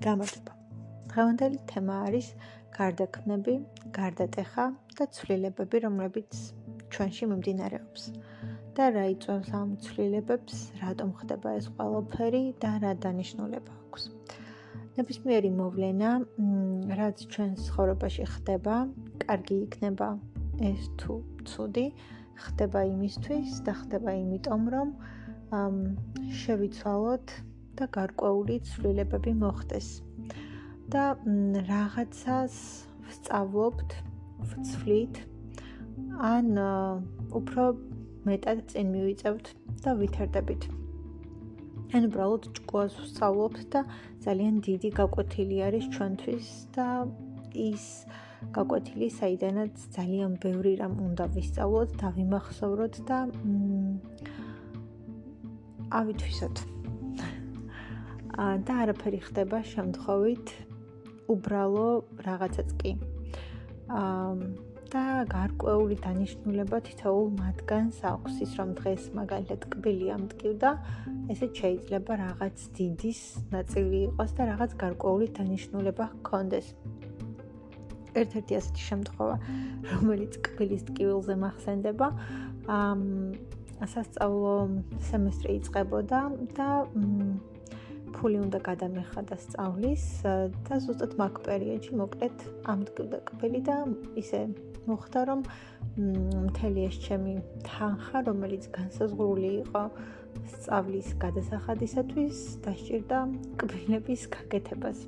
გამარჯობა. დღევანდელი თემა არის გარდაქმნები, გარდატეხა და ცვლილებები, რომლებიც ჩვენში მიმდინარეობს. და რა იწვევს ამ ცვლილებებს, რატომ ხდება ეს ყველაფერი და რა დანიშნულება აქვს. ნებისმიერი მოვლენა, რაც ჩვენს ცხოვრებაში ხდება, კარგი იქნება ეს თუ ცუდი, ხდება იმისთვის და ხდება იმიტომ, რომ შევიცვალოთ და გარკვეული ცვლილებები მოხდეს. და რაღაცას ვსწავლობთ, ვცვლით ან უფრო მეტად წინ მივიწევთ და ვითარდებით. ან უბრალოდ ჭკუას ვსწავლობთ და ძალიან დიდი გაკვეთილი არის ჩვენთვის და ის გაკვეთილი საიდანაც ძალიან ბევრი რამ უნდა ვისწავლოთ და ვიმახსოვროთ და ავითვისოთ. და არაფერი ხდება შემთხვევით უბრალო რაღაცაც კი. აა და გარკვეული დანიშნულება თითოეულ მათგანს აქვს ის რომ დღეს მაგალითად კბილი ამტკივდა, ესეც შეიძლება რაღაც დიდის ნაწილი იყოს და რაღაც გარკვეული დანიშნულება ჰქონდეს. ერთ-ერთი ასეთი შემთხვევა, რომელიც კბილის ტკივილზე მახსენდება, აა სასწავლო სემესტრი იწყებოდა და ფული უნდა გადამეხადა სწავლის და ზუსტად მაგ პერიოდში მოკლედ ამდგდა კბილი და ისე მოხდა რომ მთელი ეს ჩემი თანხა რომელიც განსაზღვრული იყო სწავლის გადასახადისათვის დასჭირდა კბილების გაკეთებას.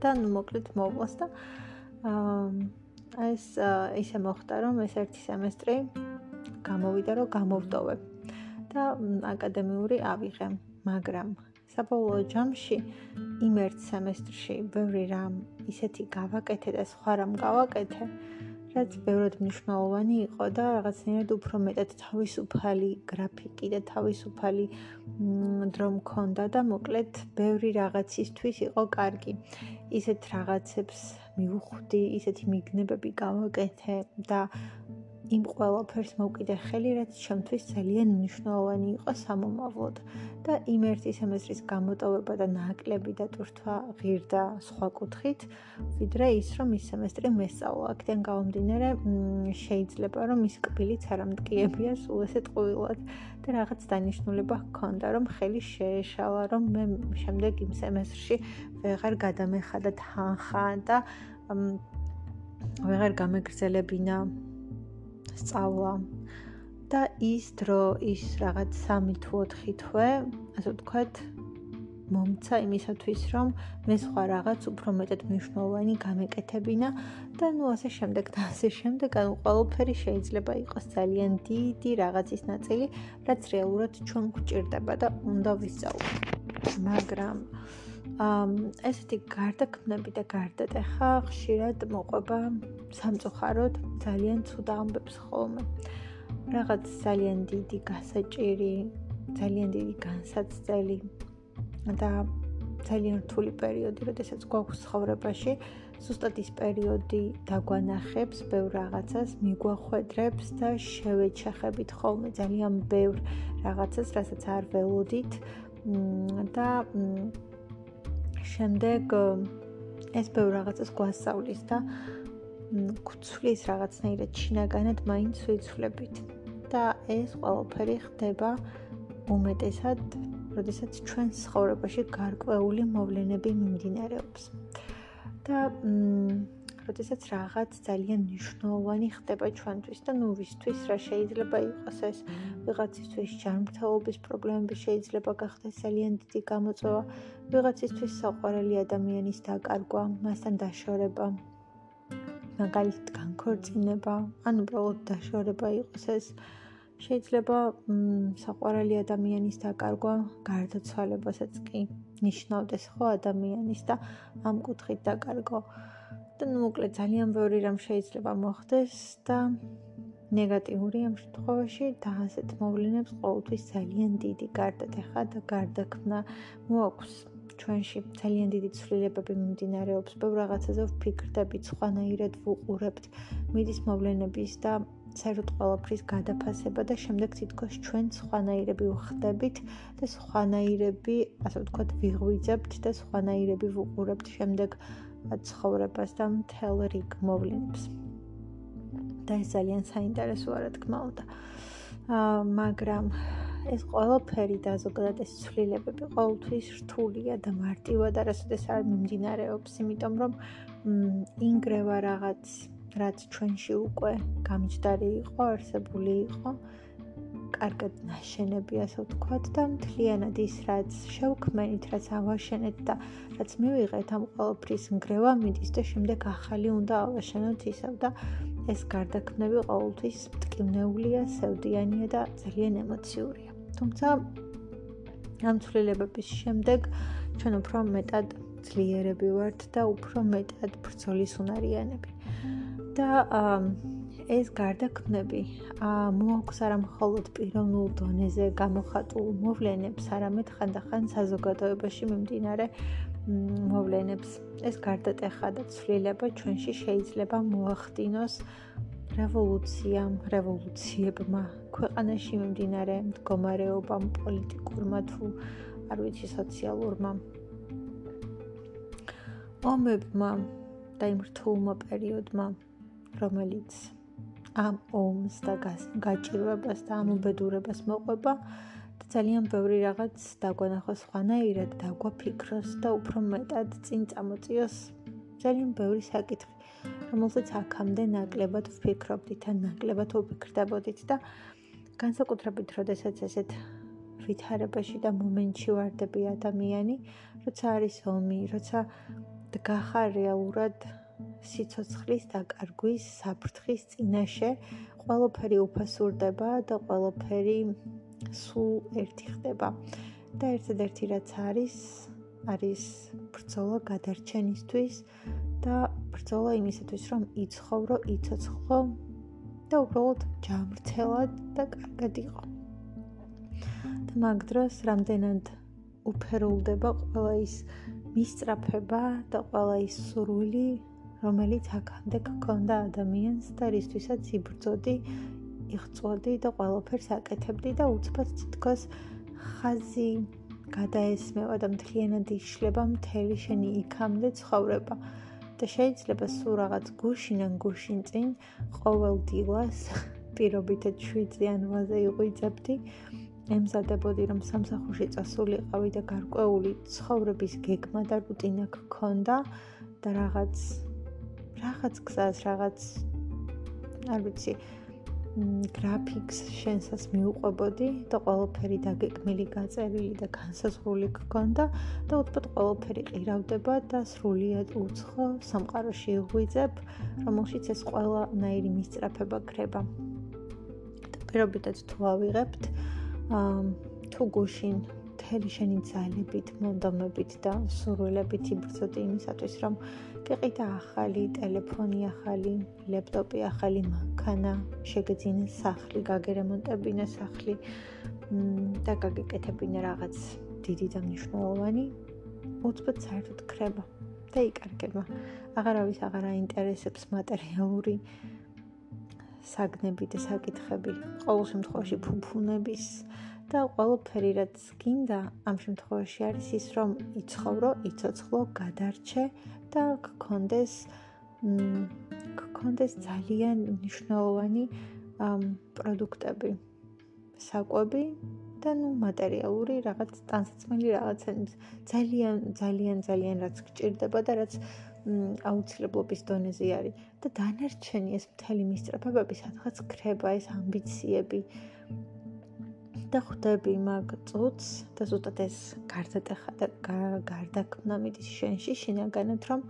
და ნუ მოკლედ მოვლას და აა ეს ისე მოხდა რომ ეს ერთი სემესტრი გამოვიდა რომ გამოვდოვე და აკადემიური ავიღე მაგრამ საბოლოო ჯამში იმ ერთ სემესტრში ბევრი რამ ისეთი გავაკეთე და სხვა რამ გავაკეთე, რაც ბევრად მნიშვნელოვანი იყო და რაღაცნაირად უფრო მეტად თავისუფალი გრაფიკი და თავისუფალი დრო მქონდა და მოკლედ ბევრი რაღაცისთვის იყო კარგი. ისეთ რაღაცებს მივხვდი, ისეთი მიგნებები გავაკეთე და იმ ყველაფერს მოვკიდე ხელი, რაც ჩემთვის ძალიან მნიშვნელოვანი იყო სამომავლოდ და იმ ერთი სემესტრის გამოტოვება და ნაკლები და თურთვა ღირდა სხვა კუთხით, ვიდრე ის, რომ ის სემესტრი მესწავლა. აქედან გამომდინარე, შეიძლება რომ ის კბილიც არ ამტკიებია სულ ესეთ ყვილად და რაღაც დანიშნულება ჰქონდა, რომ ხელი შეეშალა, რომ მე შემდეგ იმ სემესტრში ვეღარ გადამეხადა თანხა და ვეღარ გამეგრძელებინა სწავლა და ის დრო ის რაღაც 3 თუ 4 თვე, ასე ვთქვათ, მომცა იმისათვის, რომ მე სხვა რაღაც უფრო მეტად მნიშვნელოვანი გამეკეთებინა და ნუ ასე შემდეგ და ასე შემდეგ, ანუ ყველაფერი შეიძლება იყოს ძალიან დიდი რაღაცის ნაწილი, რაც რეალურად ჩვენ გვჭირდება და უნდა ვისწავლოთ. მაგრამ ამ ესეთი გარდაქმნები და გარდატეხა ხშირად მოყვება სამწუხაროდ ძალიან ცუდა ამბებს ხოლმე. რაღაც ძალიან დიდი გასაჭირი, ძალიან დიდი განსაცდელი და ძალიან რთული პერიოდი, როდესაც გვაქვს ცხოვრებაში, ზუსტად ის პერიოდი დაგვანახებს ბევრ რაღაცას, მიგვახვედრებს და შევეჩახებით ხოლმე ძალიან ბევრ რაღაცას, რასაც არ ველოდით და შემდეგ ეს ბევრ რაღაცას გვასწავლის და გწვლის რაღაცნაირად შინაგანად მაინც ვიცვლებით და ეს ყველაფერი ხდება უმეტესად, როდესაც ჩვენ ცხოვრებაში გარკვეული მოვლენები მიმდინარეობს. და მ როდესაც რაღაც ძალიან მნიშვნელოვანი ხდება ჩვენთვის და ნუ ვისთვის რა შეიძლება იყოს ეს? ვიღაცისთვის ჯანმრთელობის პრობლემები შეიძლება გახდეს ძალიან დიდი გამოწვევა. ვიღაცისთვის საყვარელი ადამიანის დაკარგვა მასთან დაშორება მაგალითად განქორწინება ან უბრალოდ დაშორება იყოს ეს? შეიძლება საყვარელი ადამიანის დაკარგვა გარდაცვალებასაც კი ნიშნავდეს ხო ადამიანის და ამ კუთხით დაკარგვა ნუ მოკლედ ძალიან ბევრი რამ შეიძლება მოხდეს და ნეგატიური ამ შემთხვევაში და ასეთ მოვლენებს ყოველთვის ძალიან დიდი გარდატეხა და გარდაქმნა მოაქვს. ჩვენში ძალიან დიდი ცვლილებები მიმდინარეობს ბევრ რაღაცაზე ვფიქრდებით სხვანაირად ვუყურებთ მიდის მოვლენების და საერთოდ ყველაფრის გადაფასება და შემდეგ თითქოს ჩვენ სხვანაირები ვხდებით და სხვანაირები, ასე ვთქვათ, ვიღვიძებთ და სხვანაირები ვუყურებთ. შემდეგ ცხოვრებას და მთელ რიგ მოვლენებს. და ეს ძალიან საინტერესოა, რა თქმა უნდა. აა მაგრამ ეს ყველაფერი და ზოგადად ეს ცვლილებები ყოველთვის რთულია და მარტივად არასოდეს არ მიმდინარეობს, იმიტომ რომ ინგრევა რაღაც რაც ჩვენში უკვე გამჭდარი იყო, არსებული იყო, კარგად ნაშენები, ასე ვთქვათ და მთლიანად ის რაც შევქმენით, რაც ავაშენეთ და რაც მივიღეთ ამ ყოველფრის ნგრევა მიდის და შემდეგ ახალი უნდა ავაშენოთ ისევ და ეს გარდაქმნები ყოველთვის მტკივნეულია, სევდიანია და ძალიან ემოციურია. თუმცა ამ ცვლილებების შემდეგ ჩვენ უფრო მეტად ძლიერები ვართ და უფრო მეტად ბრძოლის უნარიანები. და ეს გარდაქმნები მოაქვს არა მხოლოდ პიროვნულ დონეზე გამოხატულ მოვლენებს, არამედ ხანდახან საზოგადოებაში მიმდინარე მოვლენებს. ეს გარდატეხა და ცვლილება ჩვენში შეიძლება მოახდინოს რევოლუციამ, რევოლუციებმა, ქვეყანაში მიმდინარე მდგომარეობამ, პოლიტიკურმა თუ არ ვიცი სოციალურმა ომებმა და იმ რთულმა პერიოდმა, რომელიც ამ ომს და გაჭირვებას და ამ უბედურებას მოყვება და ძალიან ბევრი რაღაც დაგვანახოს სხვანაირად და გვაფიქროს და უფრო მეტად წინ წამოწიოს ძალიან ბევრი საკითხი, რომელსაც აქამდე ნაკლებად ვფიქრობდით ან ნაკლებად ვფიქრდებოდით და განსაკუთრებით, როდესაც ესეთ ვითარებაში და მომენტში ვარდები ადამიანი, როცა არის ომი, როცა დგახარ რეალურად სიცოცხლის დაკარგვის საფრთხის წინაშე ყველაფერი უფასურდება და ყველაფერი სულ ერთი ხდება და ერთადერთი რაც არის არის ბრძოლა გადარჩენისთვის და ბრძოლა იმისათვის რომ იცხოვრო, იცოცხლო და უბრალოდ ჯამრთელად და კარგად იყო. და მაგ დროს რამდენად უფერულდება ყველა ის მისწრაფება და ყველა ის სურვილი რომელიც აქამდე გქონდა ადამიანს და რისთვისაც იბრძოდი, იღწვოდი და ყველაფერს აკეთებდი და უცბად თითქოს ხაზი გადაესმევა და მთლიანად იშლება მთელი შენი იქამდე ცხოვრება. და შეიძლება სულ რაღაც გუშინან გუშინ წინ ყოველ დილას პირობითად 7-იან ვაზე იყვიძებდი. ემზადებოდი რომ სამსახურში წასულიყავი და გარკვეული ცხოვრების გეგმა და რუტინა გქონდა და რაღაც რაღაც გზას, რაღაც არ ვიცი, გრაფიკს შენსას მიუყვებოდი და ყველაფერი დაგეკმილი, გაწერილი და განსაზღვრული გქონდა და უცბად ყველაფერი ყირავდება და სრულიად უცხო სამყაროში იღვიძებ, რომელშიც ეს ყველანაირი მისწრაფება ქრება. და პირობითად თუ ავიღებთ, აა თუ გუშინ მთელი შენი ძალებით, მონდომებით და სურვილებით იბრძოდი იმისათვის, რომ გიყიდა ახალი ტელეფონი, ახალი ლეპტოპი, ახალი მანქანა, შეგეძინე სახლი, გაგერემონტებინე სახლი და გაგეკეთებინე რაღაც დიდი და მნიშვნელოვანი, უცბად საერთოდ ხრება და იკარგება. აღარავის აღარ აინტერესებს მატერიალური საგნები და საკითხები. ყოველ შემთხვევაში ფუფუნების და ყველაფერი რაც გინდა ამ შემთხვევაში არის ის რომ იცხოვრო, იცოცხლო, გადარჩე და გქონდეს გქონდეს ძალიან მნიშვნელოვანი პროდუქტები, საკვები და ნუ მატერიალური რაღაც ტანსაცმელი რაღაცები ძალიან ძალიან ძალიან რაც გჭირდება და რაც აუცილებლობის დონეზე არის. და დანარჩენი ეს მთელი მისწრაფებები სადღაც ქრება ეს ამბიციები და ხვდები მაგ წუთს და ზუსტად ეს გარდატეხა და გარდაქმნა მიდის შენში შინაგანად რომ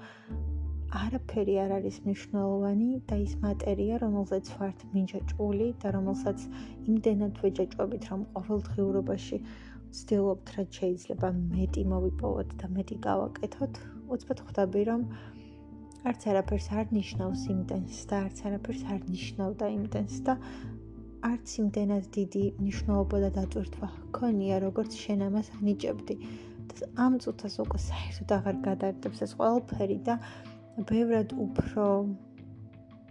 არაფერი არ არის მნიშვნელოვანი და ის მატერია რომელზეც ვართ მინჯაჭული და რომელსაც იმდენად ვეჯაჭვებით რომ ყოველდღიურობაში ვცდილობთ რაც შეიძლება მეტი მოვიპოვოთ და მეტი გავაკეთოთ. უცბად ხვდები რომ არც არაფერს არ ნიშნავს იმდენს და არც არაფერს არ ნიშნავდა იმდენს და არც იმდენად დიდი მნიშვნელობა და დაწვრთვა ქონია, როგორც შენ ამას ანიჭებდი. და ამ წუთას უკვე საერთოდ აღარ გადაარდებს ეს ყველაფერი და ბევრად უფრო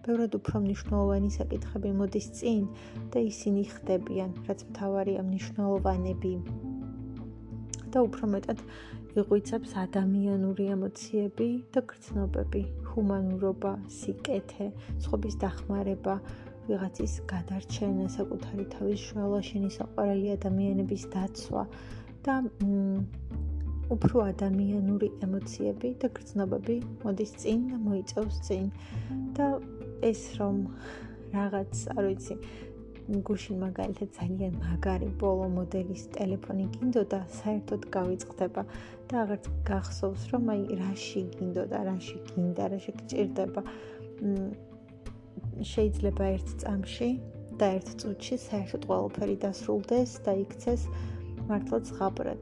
ბევრად უფრო მნიშვნელოვანი საკითხები მოდის წინ და ისინი ხდებიან, რაც მთავარია მნიშვნელოვანები. და უფრო მეტად იღვიცებს ადამიანური ემოციები და გრძნობები, ჰუმანურობა, სიკეთე, სხვების დახმარება, ვიღაცის გადარჩენა, საკუთარი თავის შუალაშენი საყვარელი ადამიანების დაცვა და უფრო ადამიანური ემოციები და გრძნობები მოდის წინ და მოიწევს წინ და ეს რომ რაღაც, არ ვიცი, გუშინ მაგალითად ძალიან მაგარი ბოლო მოდელის ტელეფონი გინდოდა, საერთოდ გავიწყდება და აღარც გახსოვს, რომ აი რაში გინდოდა, რაში გინდა, რაში გჭირდება. შეიძლება ერთ წამში და ერთ წუთში საერთოდ ყველაფერი დასრულდეს და იქცეს მართლაც ღაბრად.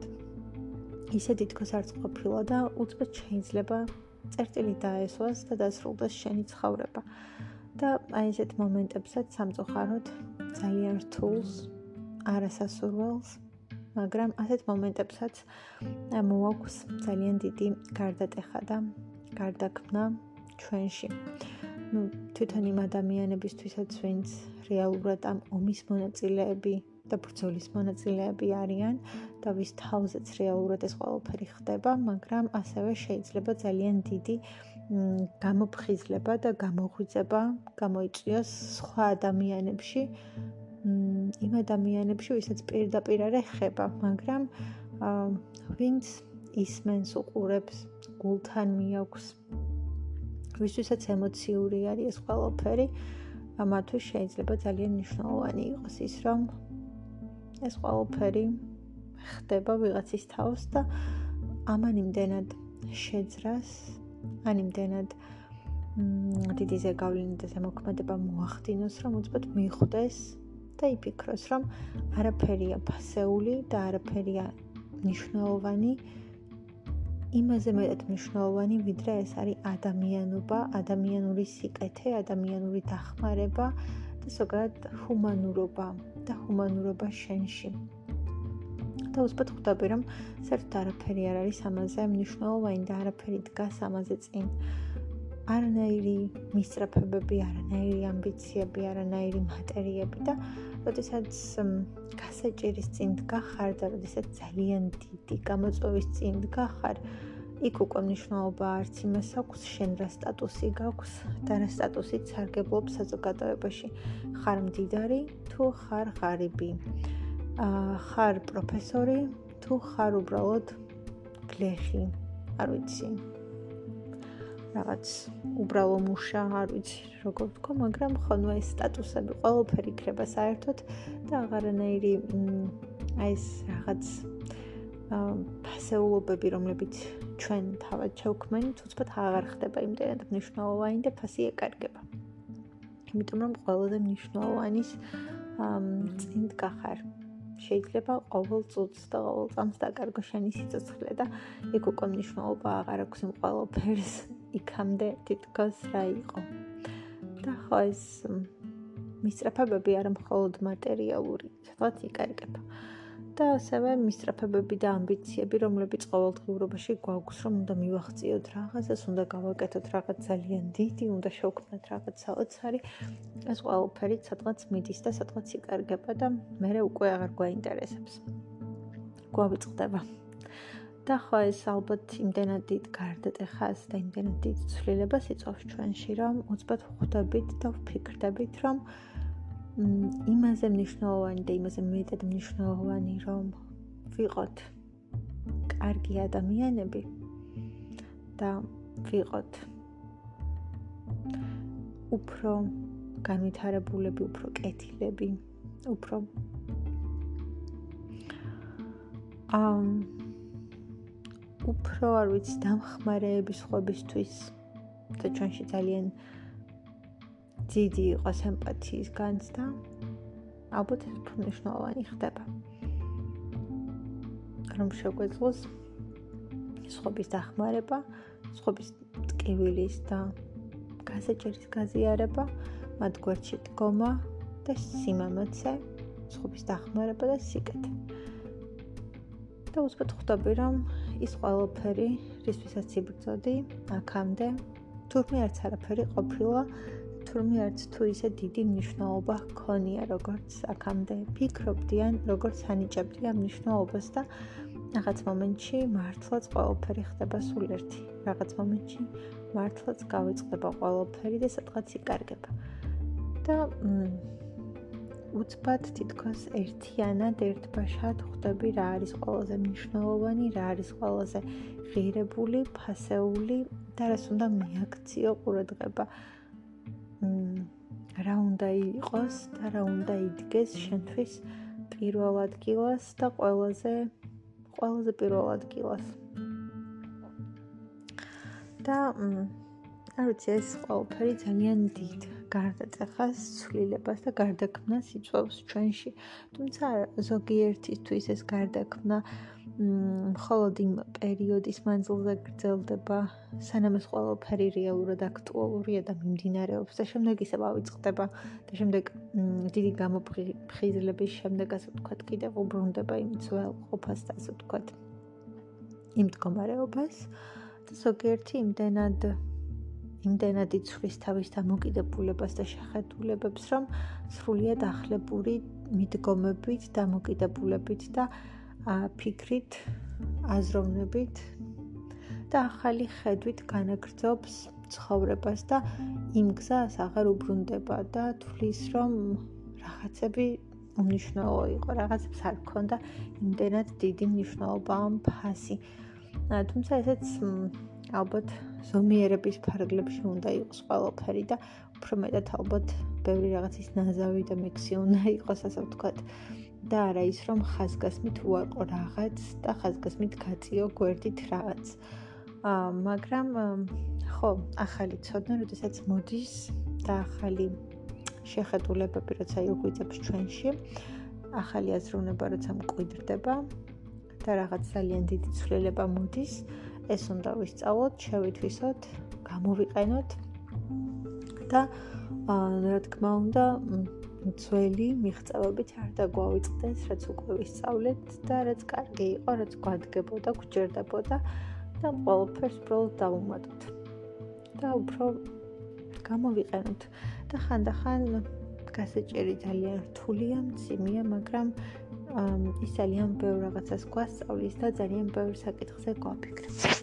ისე თითქოს არც ყოფილა და უცბად შეიძლება წერტილი დაესვას და დასრულდეს შენი ცხოვრება. და აი ესეთ მომენტებსაც სამწუხაროდ ძალიან რთულს არასასურველს, მაგრამ ასეთ მომენტებსაც მოაქვს ძალიან დიდი გარდატეხა და გარდაქმნა ჩვენში. Ну თვითონ იმ ადამიანებისთვისაც ვინც რეალურად ამ ომის მონაწილეები და ბრძოლის მონაწილეები არიან და ვის თავზეც რეალურად ეს ყველაფერი ხდება, მაგრამ ასევე შეიძლება ძალიან დიდი გამოფხიზლება და გამოღვიძება გამოიწვიოს სხვა ადამიანებში. იმ ადამიანებში, ვისაც პირდაპირ არ ეხება, მაგრამ ვინც ისმენს უყურებს, გულთან მიაქვს ვისთვისაც ემოციური არის ეს ყველაფერი, ამათვის შეიძლება ძალიან მნიშვნელოვანი იყოს ის, რომ ეს ყველაფერი ხდება ვიღაცის თავს და ამან იმდენად შეძრას, ან იმდენად დიდი ზეგავლენა და ზემოქმედება მოახდინოს, რომ უცბად მიხვდეს და იფიქროს, რომ არაფერია ფასეული და არაფერია მნიშვნელოვანი იმაზე მეტად მნიშვნელოვანი, ვიდრე ეს არის ადამიანობა, ადამიანური სიკეთე, ადამიანური დახმარება და ზოგადად ჰუმანურობა და ჰუმანურობა შენში. და უბრალოდ ხვდები, რომ საერთოდ არაფერი არ არის ამაზე მნიშვნელოვანი და არაფერი დგას ამაზე წინ. არანაირი მისწრაფებები, არანაირი ამბიციები, არანაირი მატერიები და როდესაც გასაჭირის წინ დგახარ და როდესაც ძალიან დიდი გამოწვევის წინ დგახარ, იქ უკვე მნიშვნელობა არც იმას აქვს, შენ რა სტატუსი გაქვს და რა სტატუსით სარგებლობ საზოგადოებაში. ხარ მდიდარი თუ ხარ ღარიბი? აა ხარ პროფესორი თუ ხარ უბრალოდ გლეხი? არ ვიცი. რაღაც უბრალო მუშა, არ ვიცი როგორ ვთქვა, მაგრამ ხოლმე ეს სტატუსები ყველაფერი იქნება საერთოდ და აღარანაირი აი ეს რაღაც ფასეულობები, რომლებიც ჩვენ თავად შევქმნით, უცბად აღარ ხდება იმდენად მნიშვნელოვანი და ფასი ეკარგება. იმიტომ რომ ყველაზე მნიშვნელოვანის წინ დგახარ. შეიძლება ყოველ წუთს და ყოველ წამს დაკარგო შენი სიცოცხლე და იქ უკვე მნიშვნელობა აღარ აქვს იმ ყველაფერს იქამდე თითქოს რა იყო. და ხო ეს მისწრაფებები არ მხოლოდ მატერიალური, სადღაც იკარგება. და ასევე მისწრაფებები და ამბიციები, რომლებიც ყოველდღიურობაში გვაქვს, რომ უნდა მივახციოთ რაღაცას, უნდა გავაკეთოთ რაღაც ძალიან დიდი, უნდა შევქმნათ რაღაც საოცარი, ეს ყველაფერი სადღაც მიდის და სადღაც იკარგება და მე უკვე აღარ გვაინტერესებს. გვავიწყდება. და ხო ეს ალბათ იმდენად დიდ გარდატეხას და იმდენად დიდ ცვლილებას იწვევს ჩვენში, რომ უცბად ხვდებით და ვფიქრდებით, რომ იმაზე მნიშვნელოვანი და იმაზე მეტად მნიშვნელოვანი რომ ვიყოთ კარგი ადამიანები და ვიყოთ უფრო განვითარებულები, უფრო კეთილები, უფრო ამ უფრო არ ვიცი დამხმარეების ხვებისთვის და ჩვენში ძალიან დიდი იყოს ემპათიის განცდა, ალბათ ეს უფრო მნიშვნელოვანი ხდება. რომ შეგვეძლოს სხვების დახმარება, სხვების ტკივილის და გასაჭირის გაზიარება, მათ გვერდში დგომა და სიმამაცე, სხვების დახმარება და სიკეთე. და უბრალოდ ხვდები, რომ ის ყველაფერი, რისთვისაც იბრძოდი, აქამდე თურმე არც არაფერი ყოფილა თურმე არც თუ ისე დიდი მნიშვნელობა ჰქონია, როგორც აქამდე ფიქრობდი, ან როგორც ანიჭებდი ამ მნიშვნელობას და რაღაც მომენტში მართლაც ყველაფერი ხდება სულ ერთი. რაღაც მომენტში მართლაც გავიწყდება ყველაფერი და სადღაც იკარგება. და უცბად თითქოს ერთიანად ერთბაშად ხვდები რა არის ყველაზე მნიშვნელოვანი, რა არის ყველაზე ღირებული, ფასეული და რას უნდა მეაქციო ყურადღება. მ რა უნდა იყოს და რა უნდა იდგეს შენთვის პირველ ადგილას და ყველაზე ყველაზე პირველ ადგილას. და არ ვიცი ეს ყველაფერი ძალიან დიდ გარდაწეხას ცვლილებას და გარდაქმნას იწვევს ჩვენში. თუმცა ზოგიერთისთვის ეს გარდაქმნა მხოლოდ იმ პერიოდის მანძილზე გრძელდება, სანამ ეს ყველაფერი რეალურად აქტუალურია და მიმდინარეობს და შემდეგ ისე ავიწყდება და შემდეგ დიდი გამოფხიზლების შემდეგ ასე ვთქვათ, კიდევ უბრუნდება იმ ძველ ყოფას და ასე ვთქვათ, იმ მდგომარეობას. და ზოგიერთი იმდენად იმდენად იცვლის თავის დამოკიდებულებას და შეხედულებებს, რომ სრულიად ახლებური მიდგომებით, დამოკიდებულებით და ფიქრით, აზროვნებით და ახალი ხედვით განაგრძობს ცხოვრებას და იმ გზას აღარ უბრუნდება და თulis რომ რაღაცები უნიშნელო იყო, რაღაცებს არ ქონდა იმდენად დიდი მნიშვნელობა ამ ფასი. თუმცა ესეც ალბათ ზომიერების ფარგლებში უნდა იყოს ყველაფერი და უფრო მეტად ალბათ ბევრი რაღაცის ნაზავი და მიქსი უნდა იყოს ასე ვთქვათ. და არა ის რომ ხაზგასმით უარყო რაღაც და ხაზგასმით გაწიო გვერდით რაღაც. აა მაგრამ ხო ახალი ცოდნა როდესაც მოდის და ახალი შეხედულებები როცა იღვიძებს ჩვენში ახალი აზროვნება როცა მკვიდრდება და რაღაც ძალიან დიდი ცვლილება მოდის, ეს უნდა ვისწავლოთ, შევითვისოთ, გამოვიყენოთ და რა თქმა უნდა, ძველი მიღწევებით არ დაგვავიწყდეს, რაც უკვე ვისწავლეთ და რაც კარგი იყო, რაც გვადგებოდა, გვჭირდებოდა და ყველაფერს პროლოდ დავუმატოთ. და უფრო გამოვიყენოთ და ხანდახან გასაჭირი ძალიან რთულია, მძიმეა, მაგრამ ის ძალიან ბევრ რაღაცას გვასწავლის და ძალიან ბევრ საკითხზე გვაფიქრებს.